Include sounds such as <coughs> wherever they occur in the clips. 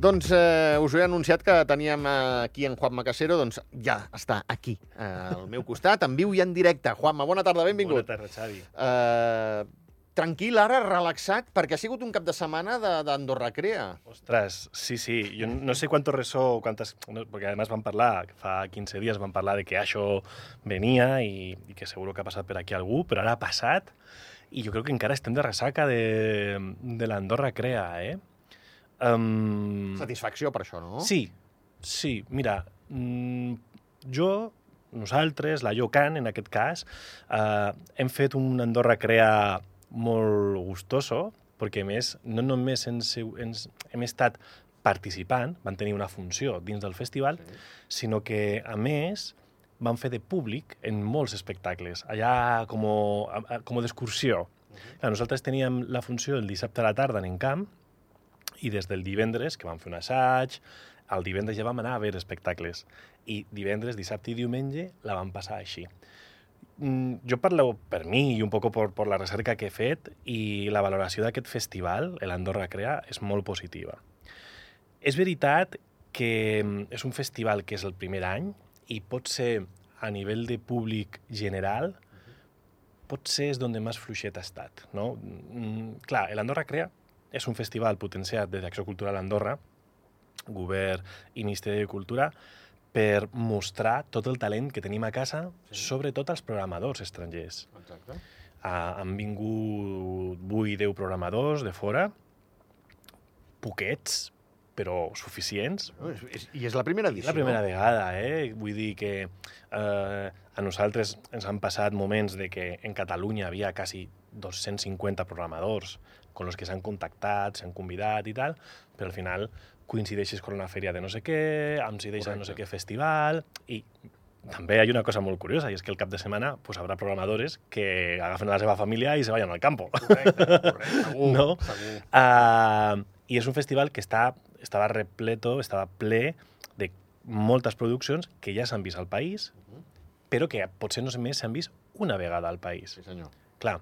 Doncs eh, us he anunciat que teníem aquí en Juanma Casero, doncs ja està aquí, eh, al meu costat, en viu i en directe. Juanma, bona tarda, benvingut. Bona tarda, Xavi. Eh, tranquil, ara, relaxat, perquè ha sigut un cap de setmana de- d'Andorra Crea. Ostras, sí, sí. Yo no sé cuánto resó, cuántas, no, porque además van parlar, fa 15 dies van parlar de que això venia i, i que seguro que ha passat per aquí algú, però ara ha passat i jo crec que encara estem de ressaca de, de l'Andorra Crea, eh? Um, Satisfacció per això, no? Sí, sí. Mira, mm, jo, nosaltres, la Yocan, en aquest cas, eh, hem fet un Andorra Crea molt gustoso, perquè més, no només ens, ens, hem estat participant, van tenir una funció dins del festival, Sí. sinó que, a més, van fer de públic en molts espectacles, allà com, a- com d'excursió. Clar, nosaltres teníem la funció el dissabte a la tarda en Encamp, i des del divendres, que vam fer un assaig, el divendres ja vam anar a veure espectacles. I divendres, dissabte i diumenge la vam passar així. Mm, jo parlo per mi i un poc per, per la recerca que he fet i la valoració d'aquest festival, l'Andorra Crea, és molt positiva. És veritat que mm, és un festival que és el primer any i pot ser, a nivell de públic general, potser és d'on més fluixet ha estat. No? Mm, clar, l'Andorra Crea és un festival potenciat des d'Acció Cultural Andorra, govern i Ministeri de Cultura, per mostrar tot el talent que tenim a casa, Sí. sobretot els programadors estrangers. Exacte. Uh, han vingut 8 10 programadors de fora, poquets, però suficients, No, és, és, I és la primera edició. la primera vegada, eh? Vull dir que eh, a nosaltres ens han passat moments de que en Catalunya havia quasi 250 programadors con los que s'han contactat, s'han convidat i tal, però al final coincideixes con una fèria de no sé què, amb si deixa no sé què festival, i també hi ha una cosa molt curiosa, i és que el cap de setmana pues, habrá programadores que agafen a la seva família i se vayan al campo. Correcte, correcte, <laughs> segur, No? segur. Uh, I és un festival que està, estava repleto, estava ple de moltes produccions que ja s'han vist al país. Però que potser no més s'han vist una vegada al país. Sí, senyor. Clar,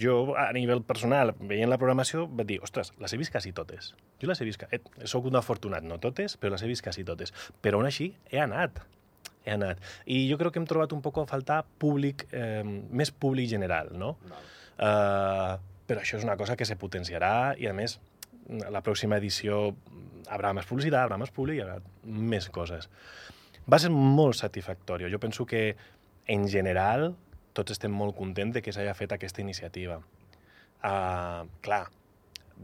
jo a nivell personal, veient la programació, vaig dir, ostres, les he vist quasi totes. Jo les he vist, eh, soc un afortunat, no totes, però les he vist quasi totes. Però aún així he anat, he anat. I jo crec que hem trobat un poc a faltar públic, eh, més públic general, no? Val. Uh, però això és una cosa que se potenciarà i, a més, la pròxima edició haurà més publicitat, haurà més públic i haurà més coses. Va ser molt satisfactori. Jo penso que, en general, tots estem molt contents de que s'hagi fet aquesta iniciativa. Uh, clar,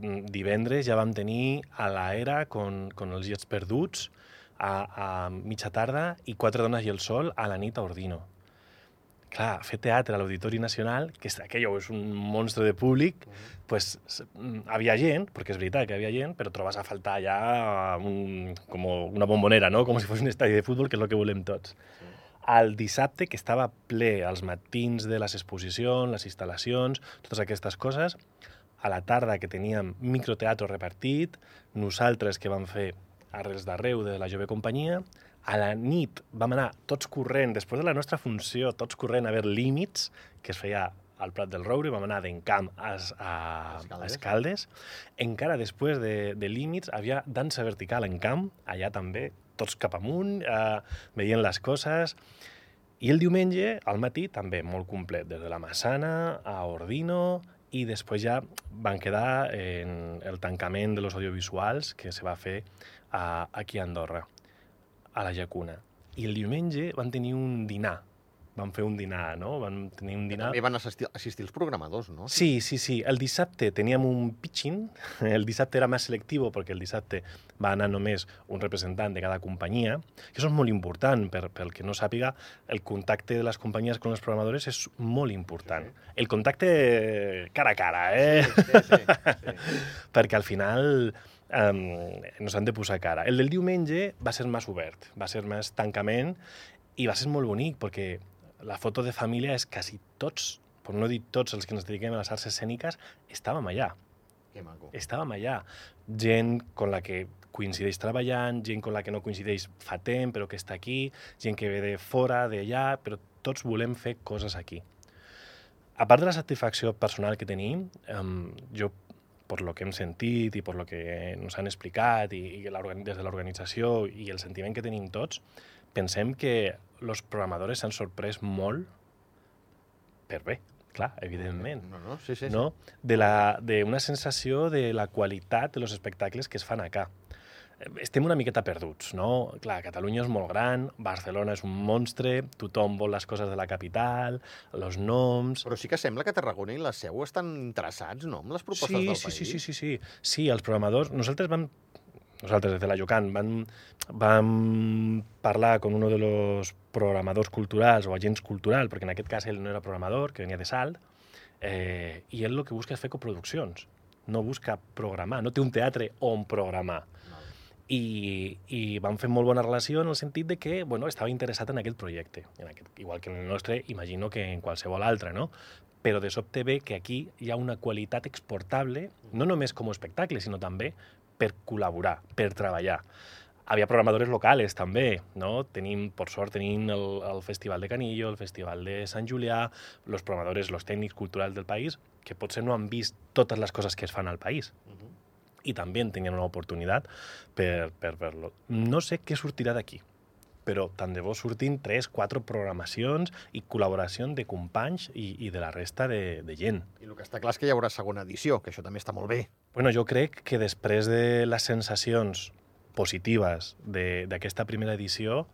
mm, divendres ja vam tenir a l'era con, con els Jets perduts a, a mitja tarda i Quatre dones i el sol a la nit a Ordino clar, fer teatre a l'Auditori Nacional, que és, aquello és un monstre de públic, pues, mm, havia gent, perquè és veritat que havia gent, però trobes a faltar ja un, com una bombonera, no? com si fos un estadi de futbol, que és el que volem tots. El dissabte, que estava ple als matins de les exposicions, les instal·lacions, totes aquestes coses, a la tarda que teníem microteatre repartit, nosaltres que vam fer arrels d'arreu de la jove companyia, a la nit vam anar tots corrent, després de la nostra funció, tots corrent a veure límits, que es feia al Prat del Roure, vam anar d'encamp a, a, a Escaldes. Encara després de, de límits havia dansa vertical en camp, allà també, tots cap amunt, eh, veient les coses. I el diumenge, al matí, també molt complet, des de la Massana a Ordino, i després ja van quedar en el tancament de los audiovisuals que se va fer a, aquí a Andorra, a la Llacuna. I el diumenge van tenir un dinar, van fer un dinar, no? Van tenir un dinar... També van assistir, assistir els programadors, no? Sí, sí, sí. El dissabte teníem un pitching. <laughs> El dissabte era més selectiu perquè el dissabte va anar només un representant de cada companyia. I això és molt important, per, pel que no sàpiga, el contacte de les companyies amb els programadors és molt important. Sí, El contacte cara a cara, eh? Sí, sí, sí, sí. <laughs> perquè al final um, nos han de posar cara. El del diumenge va ser més obert, va ser més tancament i va ser molt bonic perquè la foto de família és quasi tots, per no dir tots els que ens dediquem a les arts escèniques, estàvem allà. Que maco. Estàvem allà. Gent con la que coincideix treballant, gent con la que no coincideix fa temps però que està aquí, gent que ve de fora, d'allà, però tots volem fer coses aquí. A part de la satisfacció personal que tenim, um, jo per lo que hem sentit i per lo que ens han explicat i, i des de l'organització i el sentiment que tenim tots, pensem que els programadors s'han sorprès molt per bé, clar, evidentment. No, no, sí, sí. no? D'una sensació de la qualitat de los espectacles que es fan acá. Estem una miqueta perduts, no? Clar, Catalunya és molt gran, Barcelona és un monstre, tothom vol les coses de la capital, els noms... Però sí que sembla que Tarragona i la Seu estan interessats, no?, amb les propostes sí, del sí, país. sí, sí, sí, sí. Sí, els programadors... Nosaltres vam... Nosaltres, des de la Jocan, vam, vam parlar con uno de los programadors culturals o agents culturals, perquè en aquest cas ell no era programador, que venia de Salt, eh, i ell el que busca és fer coproduccions. No busca programar, no té un teatre on programar. I, i vam fer molt bona relació en el sentit de que bueno, estava interessat en aquest projecte. En aquest, igual que en el nostre, imagino que en qualsevol altre, no? Però de sobte ve que aquí hi ha una qualitat exportable, no només com a espectacle, sinó també per col·laborar, per treballar. Havia programadores locals també, no? Tenim, per sort, tenim el, el Festival de Canillo, el Festival de Sant Julià, els programadors, els tècnics culturals del país, que potser no han vist totes les coses que es fan al país Mhm. I també tenien una oportunitat per, per ver-lo. No sé què sortirà d'aquí, però tant de bo surtin 3, 4 programacions i col·laboració de companys i, i de la resta de, de gent. I el que està clar és que hi haurà segona edició, que això també està molt bé. Bueno, jo crec que després de les sensacions positives de- d'aquesta primera edició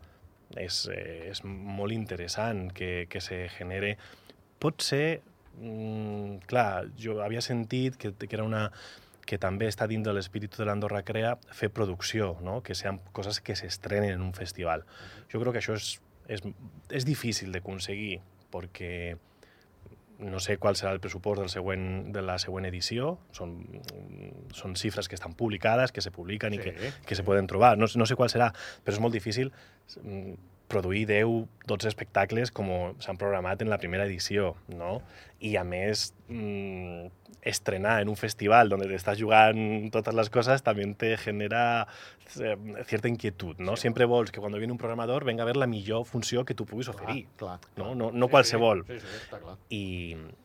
és, és molt interessant que, que se genere. Pot ser, mm, clar, jo havia sentit que, que era una que també està dins de l'espíritu de l'Andorra Crea fer producció, no? que sean coses que s'estrenen en un festival. Jo crec que això és, és, és difícil d'aconseguir perquè no sé qual serà el pressupost del següent, de la següent edició, són, són xifres que estan publicades, que se publiquen i que, que se poden trobar. No, no sé qual serà, però és molt difícil mm, produir 10, 12 espectacles com s'han programat en la primera edició, no? I a més, mm, estrenar en un festival donde te estás jugant totes les coses també te genera eh, cierta inquietud, no? Sí. Siempre vols que quan viene un programador venga a ver la millor funció que tu puguis oferir, Clar, clar. no? No, no qualsevol Sí, sí, sí, està clar. i,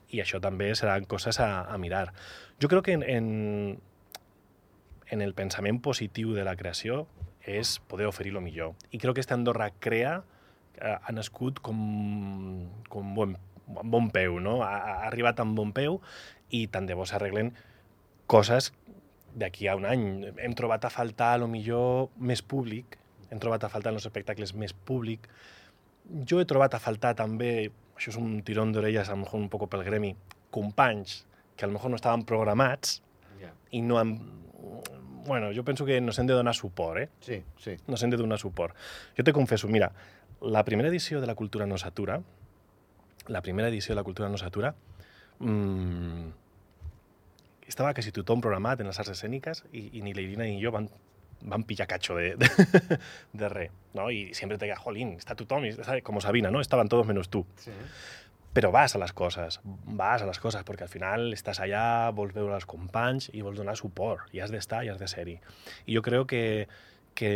i això també seran coses a, a mirar. Jo crec que en, en, en el pensament positiu de la creació és poder oferir el millor. I crec que esta Andorra Crea eh, ha nascut com, com bon, bon peu, no? Ha, ha arribat amb bon peu i tant de bo s'arreglen coses d'aquí a un any. Hem trobat a faltar, a lo millor, més públic, hem trobat a faltar en els espectacles més públic. Jo he trobat a faltar també, això és un tirón d'orelles, a lo mejor un poc pel gremi, companys que a lo mejor no estaven programats Ja. i no han... Bueno, jo penso que nos hem de donar suport, eh? Sí, sí. Nos hem de donar suport. Jo te confesso, mira, la primera edició de la Cultura no s'atura, la primera edició de la Cultura no s'atura, mmm, estava quasi tothom programat en les arts escèniques i, i ni l'Irina ni jo van, van pillar de, de, de res, no? I sempre te deia, jolín, està tothom, i com Sabina, ¿no? Estaban todos menos tú. sí. Però vas a les coses, vas a les coses, perquè al final estàs allà, vols veure els companys i vols donar suport, i has d'estar i has de ser-hi. I jo crec que, que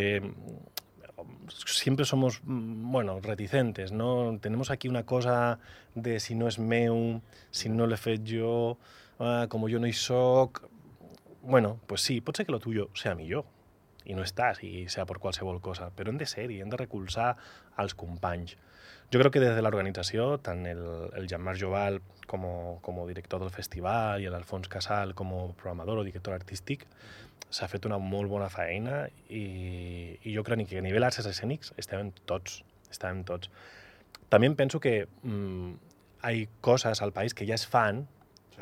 siempre somos, mm, bueno, reticentes, ¿no? Tenemos aquí una cosa de si no és meu, si no l'he fet jo, ah, com jo no hi soc... Bueno, pues sí, pot ser que lo tuyo sea millor, i no estàs, i sea per qualsevol cosa, però hem de ser-hi, hem de recolzar als companys. Jo crec que des de l'organització, tant el, el Jean-Marc Joval com, com director del festival i l'Alfons Casal com a programador o director artístic, s'ha fet una molt bona feina i, i jo crec que a nivell arts escènics estem tots, estem tots. També penso que mm, hay cosas al país que ja es fan,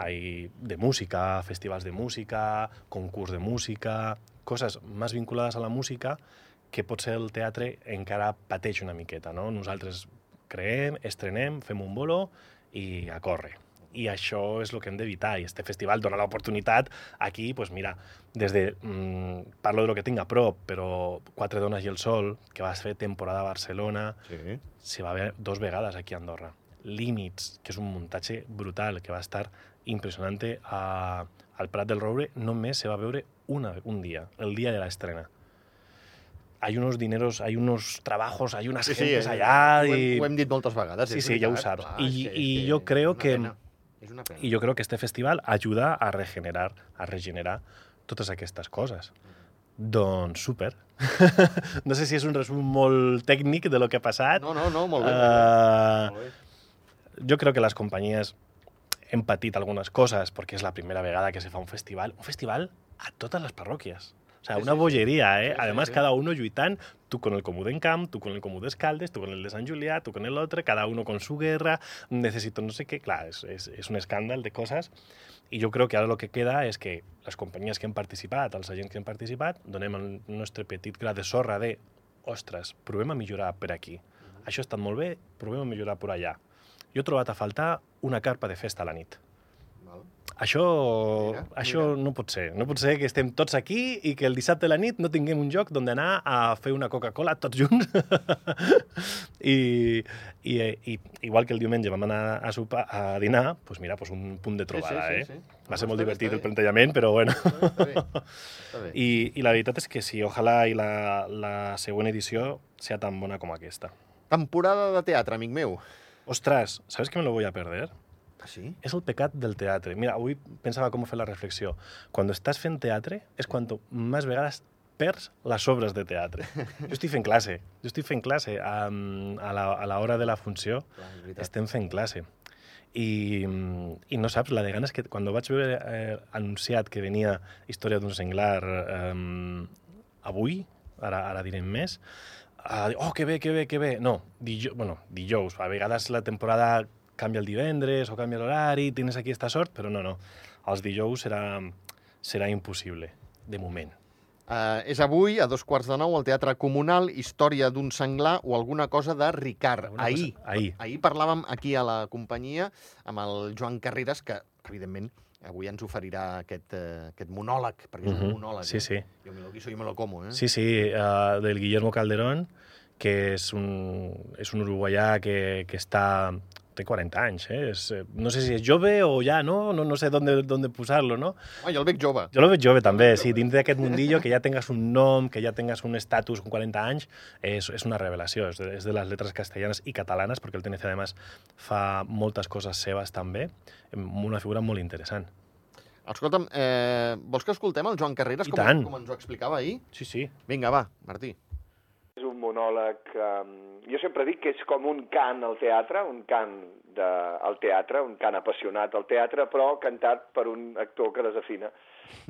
hay de música, festivals de música, concurs de música, coses més vinculades a la música que potser el teatre encara pateix una miqueta, no? Nosaltres creem, estrenem, fem un bolo i a córrer. I això és el que hem d'evitar. I este festival dona l'oportunitat aquí, pues mira, des de... Mm, parlo de lo que tinc a prop, però Quatre dones i el sol, que vas fer temporada a Barcelona, Sí. se va ver dos vegades aquí a Andorra. Límits, que és un muntatge brutal, que va estar impressionant a, al Prat del Roure, només se va veure una, un dia, el dia de la estrena. Hay unos dineros, hay unos trabajos, hay unas Sí, sí, gentes eh, allà... ho, hem, i... ho hem dit moltes vegades. Sí, sí, ja ho saps. clar, I- que- i jo creo que- pena. És una pena. I jo crec que este festival ajuda a regenerar, a regenerar totes aquestes coses. Doncs super. <laughs> no sé si és un resum molt tècnic de lo que ha passat. No, no, no, molt bé. Molt bé. jo crec que les companyies hem patit algunes coses perquè és la primera vegada que se fa un festival, un festival a totes les parròquies. O sea, Sí, una sí, sí. bollería, ¿eh? Además, sí. cada uno lluitant, tú con el Comú d'Encamp, tú con el Comú d'Escaldes, tú con el de Sant Julià, tú con el otro, cada uno con su guerra, necesito no sé qué. Clar, és, és, és un escàndal de coses i jo crec que ara el que queda és que les companyies que han participat, els agents que han participat, donem el nostre petit gra de sorra de ostres, provem a millorar per aquí. Això ha estat molt bé, provem a millorar per allà. Jo he trobat a faltar una carpa de festa a la nit. Això, Mira, això mira. no pot ser. No pot ser que estem tots aquí i que el dissabte a la nit no tinguem un lloc d'on anar a fer una Coca-Cola tots junts. <laughs> I, i, i, igual que el diumenge vam anar a, sopar, a dinar, doncs mira, doncs un punt de trobada, sí, eh? sí, sí. Va ser molt divertit el plantejament, però bueno. Està bé, està bé. <laughs> I, I la veritat és que sí, ojalà i la, la següent edició sea tan bona com aquesta. Temporada de teatre, amic meu. Ostras, ¿sabes que me lo voy a perder? Ah, sí? És el pecat del teatre. Mira, avui pensava com fer la reflexió. Quan estàs fent teatre és quan més vegades perds les obres de teatre. <laughs> Jo estic fent classe. Jo estic fent classe. A la- a l'hora de la funció Clar, estem fent classe. I, I no saps, la de ganes que quan vaig veure eh, anunciat que venia Història d'un senglar eh, avui, ara, ara direm més, dir, oh, que bé, que bé, que bé. No, dijous, bueno, dijous, a vegades la temporada canvia el divendres o canvia l'horari, tens aquí esta sort, però no, no. Els dijous serà, serà impossible, de moment. Uh, és avui, a dos quarts de nou, al Teatre Comunal, Història d'un senglar o alguna cosa de Ricard. Alguna Ahir, cosa- ahir. ahir parlàvem aquí a la companyia amb el Joan Carreras, que, evidentment, avui ens oferirà aquest, uh, aquest monòleg, perquè és un monòleg. Sí, eh? sí. Jo me lo guiso, yo me lo como, eh? Sí, sí, uh, del Guillermo Calderón, que és un, és un uruguaià que, que està... té 40 anys, eh? És, eh, no sé si és jove o ja, no? No, no sé dónde, dónde posar-lo, no? Home, jo el veig jove. Jo lo veig jove també, sí, dins d'aquest mundillo, que ja tengas un nom, que ja tengas un estatus con 40 anys, és, és una revelació, és de, és de les lletres castellanes i catalanes, perquè el TNC, además, fa moltes coses seves també, amb una figura molt interessant. Escolta'm, eh, vols que escoltem el Joan Carreras, I com, tant. com ens ho explicava ahir? Sí, sí. Vinga, va, Martí. Monòleg... Um, jo sempre dic que és com un cant al teatre, un cant de, al teatre, un cant apassionat al teatre, però cantat per un actor que desafina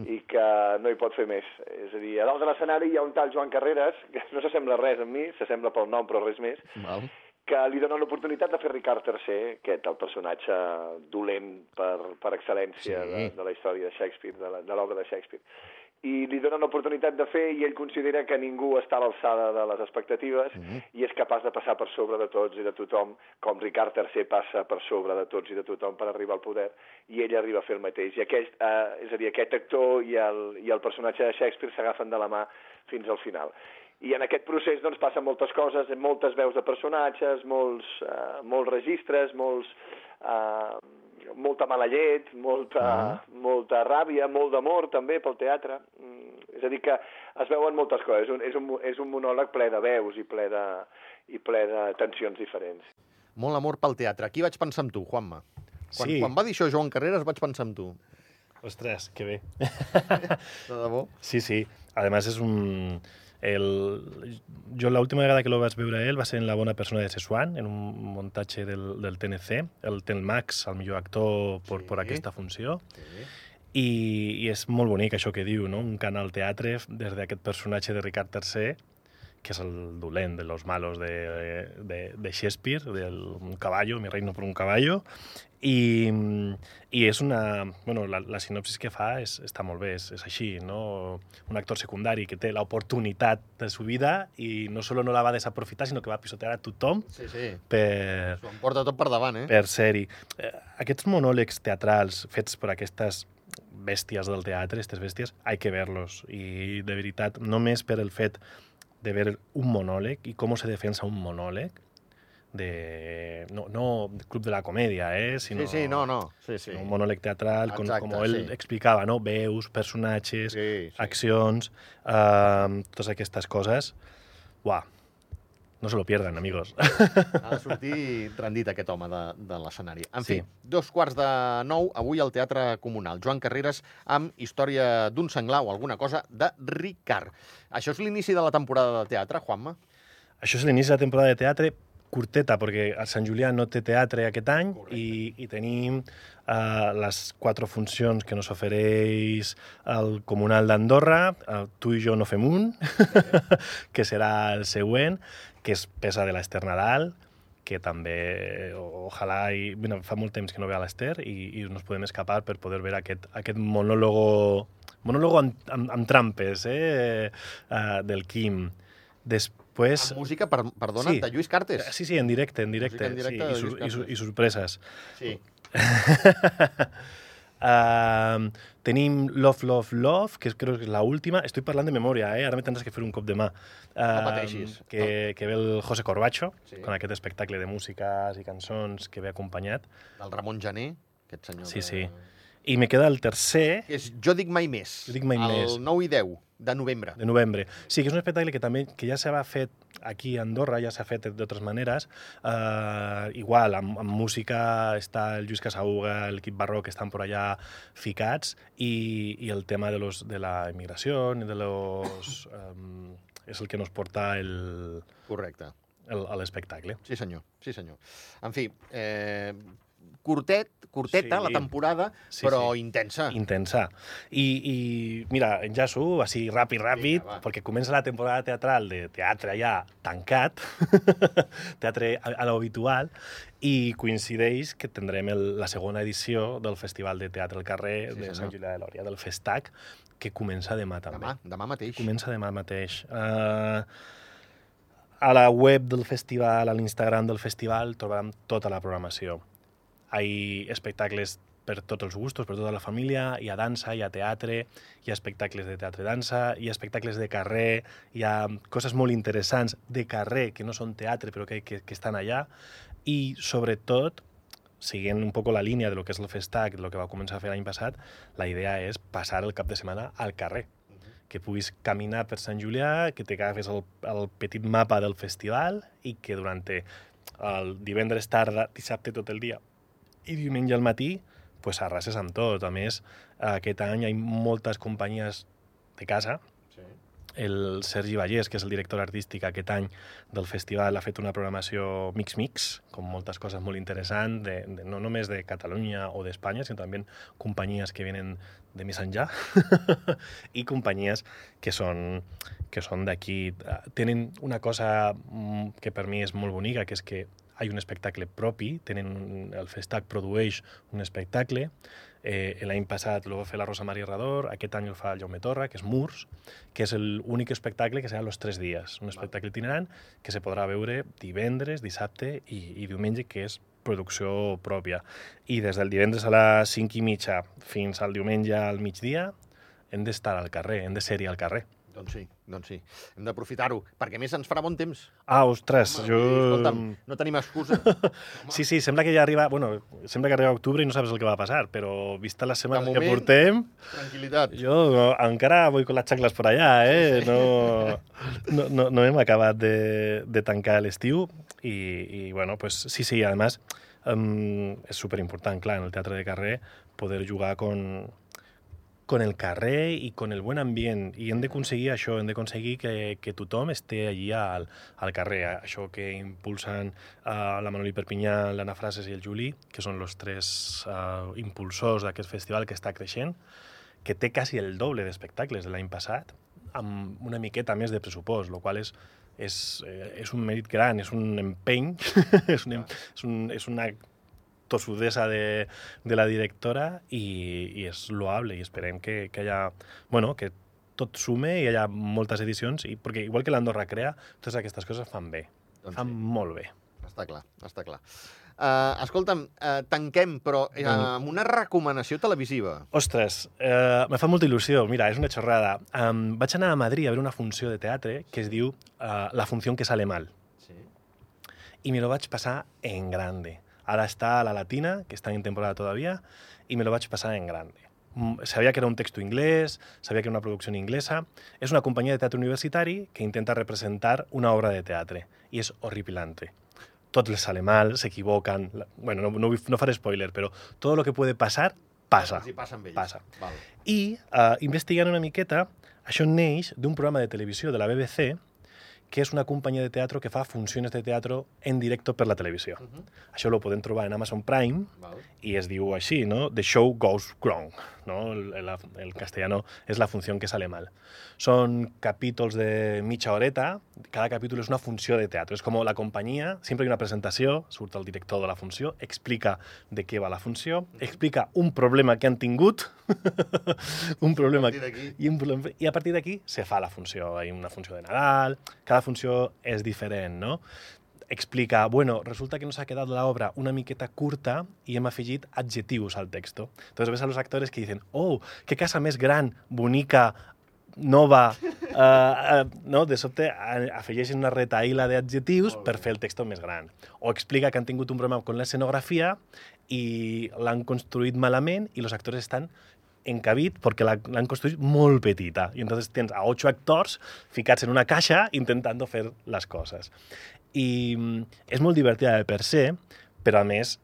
i que no hi pot fer més. És a dir, a dalt de l'escenari hi ha un tal Joan Carreras, que no s'assembla res a mi, s'assembla pel nom però res més, Val. que li dona l'oportunitat de fer Ricard III, aquest, el personatge dolent per, per excel·lència Sí. de, de la història de Shakespeare, de la- de l'obra de Shakespeare. I li donen l'oportunitat de fer i ell considera que ningú està a l'alçada de les expectatives Mhm. i és capaç de passar per sobre de tots i de tothom, com Ricard III passa per sobre de tots i de tothom per arribar al poder, i ell arriba a fer el mateix. I aquest, eh, és a dir, aquest actor i el, i el personatge de Shakespeare s'agafen de la mà fins al final. I en aquest procés doncs, passen moltes coses, moltes veus de personatges, molts, uh, molts registres, molts, uh, molta mala llet, molta, Ah. molta ràbia, molt d'amor també pel teatre. Mm, és a dir, que es veuen moltes coses. És un, és un, és un monòleg ple de veus i ple de, i ple de tensions diferents. Molt amor pel teatre. Aquí vaig pensar en tu, Juanma. Quan, Sí. quan va dir això Joan Carreras vaig pensar en tu. Ostres, que bé. <laughs> De debò. Sí, sí. Además es un... El, jo l'última vegada que lo vaig veure ell va ser en La bona persona de Sessuan, en un muntatge del, del TNC. El té el Max, el millor actor per, Sí. per aquesta funció. Sí. I, I és molt bonic això que diu, no? Un cant al teatre des d'aquest personatge de Ricard III, que és el dolent de los malos de, de, de Shakespeare, del un caballo, mi reino por un caballo, i, i és una... Bueno, la, la sinopsis que fa és, està molt bé, és, és així, no? Un actor secundari que té l'oportunitat de su vida i no solo no la va desaprofitar, sinó que va pisotear a tothom Sí, sí. per, S'ho emporta tot per davant, eh? per ser-hi. Eh, aquests monòlegs teatrals fets per aquestes bèsties del teatre, aquestes bèsties, hay que verlos. I de veritat, només per el fet de ver un monòleg i com se defensa un monòleg, de, no, no Club de la Comèdia, eh? sinó, sí, sí, no, no. Sí, sí. un monòleg teatral, com, Exacte, com ell sí. explicava, no? veus, personatges, Sí, sí. accions, eh, totes aquestes coses. Uah, No se lo pierdan, amigos. Ha de sortir rendit aquest home de, de l'escenari. En fi, Sí. dos quarts de nou, avui al Teatre Comunal. Joan Carreras amb Història d'un senglar o alguna cosa de Ricard. Això és l'inici de la temporada de teatre, Juanma? Això és l'inici de la temporada de teatre curteta, perquè el Sant Julià no té teatre aquest any Correcte. i, i tenim uh, les quatre funcions que nos ofereix el Comunal d'Andorra, uh, Tu i jo no fem un, <laughs> que serà el següent, que és Pesa de l'Ester Nadal, que també, ojalà, i, bueno, fa molt temps que no ve a l'Ester i, i nos podem escapar per poder veure aquest, aquest monòlogo, monòlogo amb, amb, amb trampes eh, uh, del Quim. Després... Amb música, per, perdona, Sí. de Lluís Cartes. Sí, sí, en directe, en directe. Música en directe sí, i, sur i, sur i sorpreses. Sí. <laughs> Uh, tenim Love, Love, Love, que crec que és la última. Estic parlant de memòria, eh? ara me tindràs que fer un cop de mà. Uh, pateixis. Que, que ve el José Corbacho, Sí. con aquest espectacle de músiques i cançons que ve acompanyat. Del Ramon Jané, aquest senyor. Sí, que... sí. I me queda el tercer, Que és Jo dic mai més. Jo dic mai el més. 9 i 10 de novembre. de novembre. Sí, que és un espectacle que també que ja s'ha fet aquí a Andorra, ja s'ha fet d'altres maneres. Uh, igual, amb, amb música està el Lluís Casauga, el Quip Barroc, que estan por allà ficats, i, i el tema de, los, de la immigració, de los, <coughs> um, és el que nos porta el, Correcte. el, l'espectacle. Sí, senyor. Sí, senyor. En fi, eh, curtet, curteta Sí. la temporada, Sí, però sí. intensa. intensa. I, i mira, enllaço així ràpid, ràpid, Vinga, va. perquè comença la temporada teatral de teatre ja tancat, <laughs> teatre a, a l'habitual, i coincideix que tindrem el, la segona edició del Festival de Teatre al Carrer Sí, de. Sant Julià de Lòria, del Festac, que comença demà també. Demà, demà mateix. Comença demà mateix. Uh, a la web del festival, a l'Instagram del festival, trobarem tota la programació. Hi ha espectacles per tots els gustos, per tota la família, hi ha dansa, hi ha teatre, hi ha espectacles de teatre-dansa, hi ha espectacles de carrer, hi ha coses molt interessants de carrer que no són teatre però que, que, que estan allà. I sobretot siguent un poc la línia de lo que és el Festac, de lo que va començar a fer l'any passat, la idea és passar el cap de setmana al carrer. Que puguis caminar per Sant Julià, que t'agafes el, el petit mapa del festival i que durant el divendres tarda, dissabte tot el dia i diumenge al matí pues arrases amb tot. A més, aquest any hi ha moltes companyies de casa. Sí. El Sergi Vallès, que és el director artístic aquest any del festival, ha fet una programació mix-mix, com moltes coses molt interessants, de, de, no només de Catalunya o d'Espanya, sinó també companyies que venen de més enllà <laughs> i companyies que són, que són d'aquí. Tenen una cosa mm, que per mi és molt bonica, que és que hi ha un espectacle propi, tenen un, el Festac produeix un espectacle, eh, l'any passat el va fer la Rosa Maria Rador, aquest any el fa el Jaume Torra, que és Murs, que és l'únic espectacle que serà los tres dies, un espectacle itinerant que se podrà veure divendres, dissabte i, i diumenge, que és producció pròpia. I des del divendres a les 5 i mitja fins al diumenge al migdia hem d'estar al carrer, hem de ser-hi al carrer. Doncs sí, doncs sí. Hem d'aprofitar-ho, perquè a més ens farà bon temps. Ah, ostres, Home, jo... Escolta'm, no tenim excusa. <laughs> Sí, sí, sembla que ja arriba... Bueno, sembla que arriba octubre i no saps el que va passar, però vista les setmanes De que moment- portem, Tranquilitat. jo no, encara vull con les xacles per allà, eh? No, no, no, no hem acabat de, de tancar l'estiu i, i, bueno, pues, sí, sí, además um, és superimportant, clar, en el teatre de carrer poder jugar con, con el carrer i con el buen ambient. I hem d'aconseguir això, hem d'aconseguir que, que tothom esté allí al, al carrer. Això que impulsen uh, la Manoli Perpinyà, l'Anna Frases i el Juli, que són els tres uh, impulsors d'aquest festival que està creixent, que té quasi el doble d'espectacles de l'any passat, amb una miqueta més de pressupost, el qual és, és, eh, és un mèrit gran, és un empeny, <laughs> és, un, és, un, és una tossudesa de, de la directora i, i és loable i esperem que, que haya, bueno, que tot sume i hi hagi moltes edicions, i, perquè igual que l'Andorra crea, totes aquestes coses fan bé, Doncs fan sí. molt bé. Està clar, està clar. Uh, escolta'm, uh, tanquem, però uh, amb una recomanació televisiva. Ostres, eh, me fa molta il·lusió. Mira, és una xorrada. Um, vaig anar a Madrid a veure una funció de teatre que es diu uh, La funció que sale mal. Sí. Y me lo vaig passar en grande. Ara està a la Latina, que està en temporada todavía, y me lo vaig passar en grande. mm, sabia que era un texto inglès, sabia que era una producció inglesa. És una companyia de teatre universitari que intenta representar una obra de teatre i és horripilante. Tot les sale mal, s'equivoquen... Bueno, no, no, faré spoiler, però tot lo que puede passar, passa. Els hi passa amb ells. Passa. Val. I, uh, investigant una miqueta, això neix d'un programa de televisió de la BBC que és una companyia de teatre que fa funcions de teatre en directe per la televisió. Uh -huh. Això lo podem trobar en Amazon Prime Val. i es diu així, no? The show goes wrong, no? El, el, el castellano és la funció que sale mal. Són capítols de mitja horeta, cada capítol és una funció de teatre. És com la companyia, sempre hi ha una presentació, surt el director de la funció, explica de què va la funció, explica un problema que han tingut, <laughs> un problema... I, un problema, I a partir d'aquí se fa la funció. Hi ha una funció de Nadal, cada funció és diferent, no? Explica, bueno, resulta que nos ha quedado la obra una miqueta curta i hem afegit adjetius al texto. Entonces ves a los actores que dicen, oh, qué casa més gran, bonica, nova, uh, uh, no? de sobte afegeixen una retaïla d'adjectius per fer el texto més gran. O explica que han tingut un problema amb l'escenografia i l'han construït malament i els actors estan encabit perquè la- l'han construït molt petita. I entonces tens a ocho actors ficats en una caixa intentant fer les coses. I mm, és molt divertida de per se, però a més,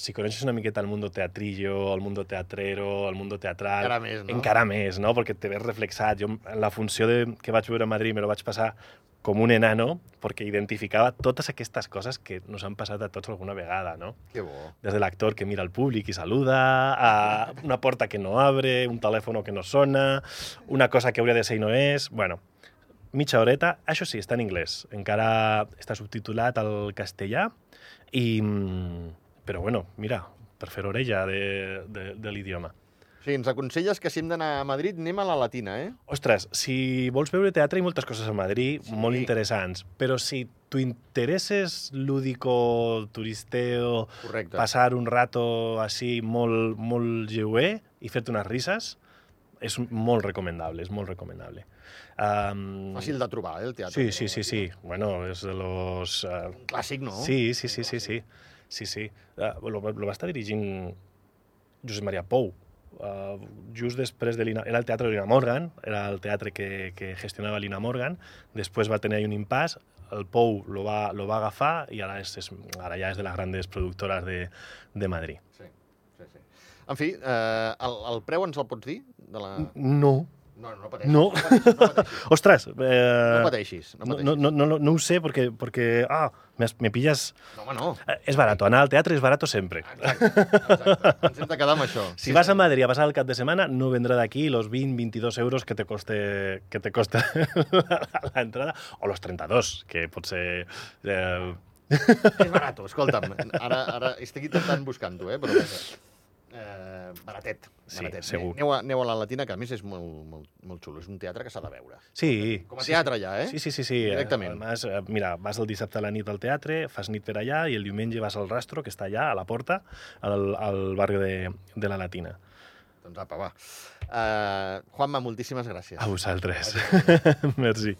si coneixes una miqueta el mundo teatrillo, el mundo teatrero, el mundo teatral... Encara més, no? Encara més, no? Perquè te ves reflexat. Jo, en la funció de, que vaig veure a Madrid, me lo vaig passar com un enano, perquè identificava totes aquestes coses que nos han passat a tots alguna vegada, no? Que bo. Des de l'actor que mira al públic i saluda, a una porta que no abre, un telèfon que no sona, una cosa que hauria de ser i no és... Bueno, mitja horeta. Això sí, està en anglès. Encara està subtitulat al castellà. I... mm, Però bueno, mira, per fer orella de, de, de l'idioma. O sigui, ens aconselles que si hem d'anar a Madrid anem a la Latina, eh? Ostres, si vols veure teatre hi moltes coses a Madrid Sí. molt interessants, però si tu intereses lúdico, turisteo, Correcte. passar un rato així molt, molt lleuer i fer-te unes risses, és molt recomendable, és molt recomendable. Um, Fàcil de trobar, eh, el teatre. Sí, sí, sí, sí. Bueno, és de los... Uh, Clàssic, no? Sí, sí, sí, sí, sí. Sí, sí. Uh, lo, lo va estar dirigint Josep Maria Pou. Uh, just després de Lina... Era el teatre de Lina Morgan, era el teatre que, que gestionava Lina Morgan. Després va tenir un impàs, el Pou lo va, lo va agafar i ara, és, és, ara ja és de les grans productores de, de Madrid. Sí, sí, sí. En fi, eh, el, el preu ens el pots dir? De la... No. No, no pateixis. No. No pateixis. No pateixis. <laughs> Ostres, eh, No pateixis. No, no, pateixis. no, no, no, no ho sé perquè, perquè ah, me, me pilles... no home, no. Eh, és barato, anar al teatre és barato sempre. Exacte, exacte. Ens hem de quedar amb això. Si vas a Madrid a passar el cap de setmana, no vendrà d'aquí los 20-22 euros que te coste, que te costa <laughs> la entrada, o los 32, que pot ser... Eh, És barato, escolta'm. Ara, ara estic intentant buscant-ho, eh? Però. Eh, baratet, Sí, baratet. segur. Aneu a, aneu a la Latina, que a més és molt, molt, molt xulo. És un teatre que s'ha de veure. sí. Com a sí, teatre ja, eh? Sí, sí, sí. sí. Directament. Además, eh, mira, vas el dissabte a la nit al teatre, fas nit per allà i el diumenge vas al Rastro, que està allà, a la porta, al, al barri de, de la Latina. Doncs apa, va. Uh, Juanma, moltíssimes gràcies. A vosaltres. <laughs> Merci.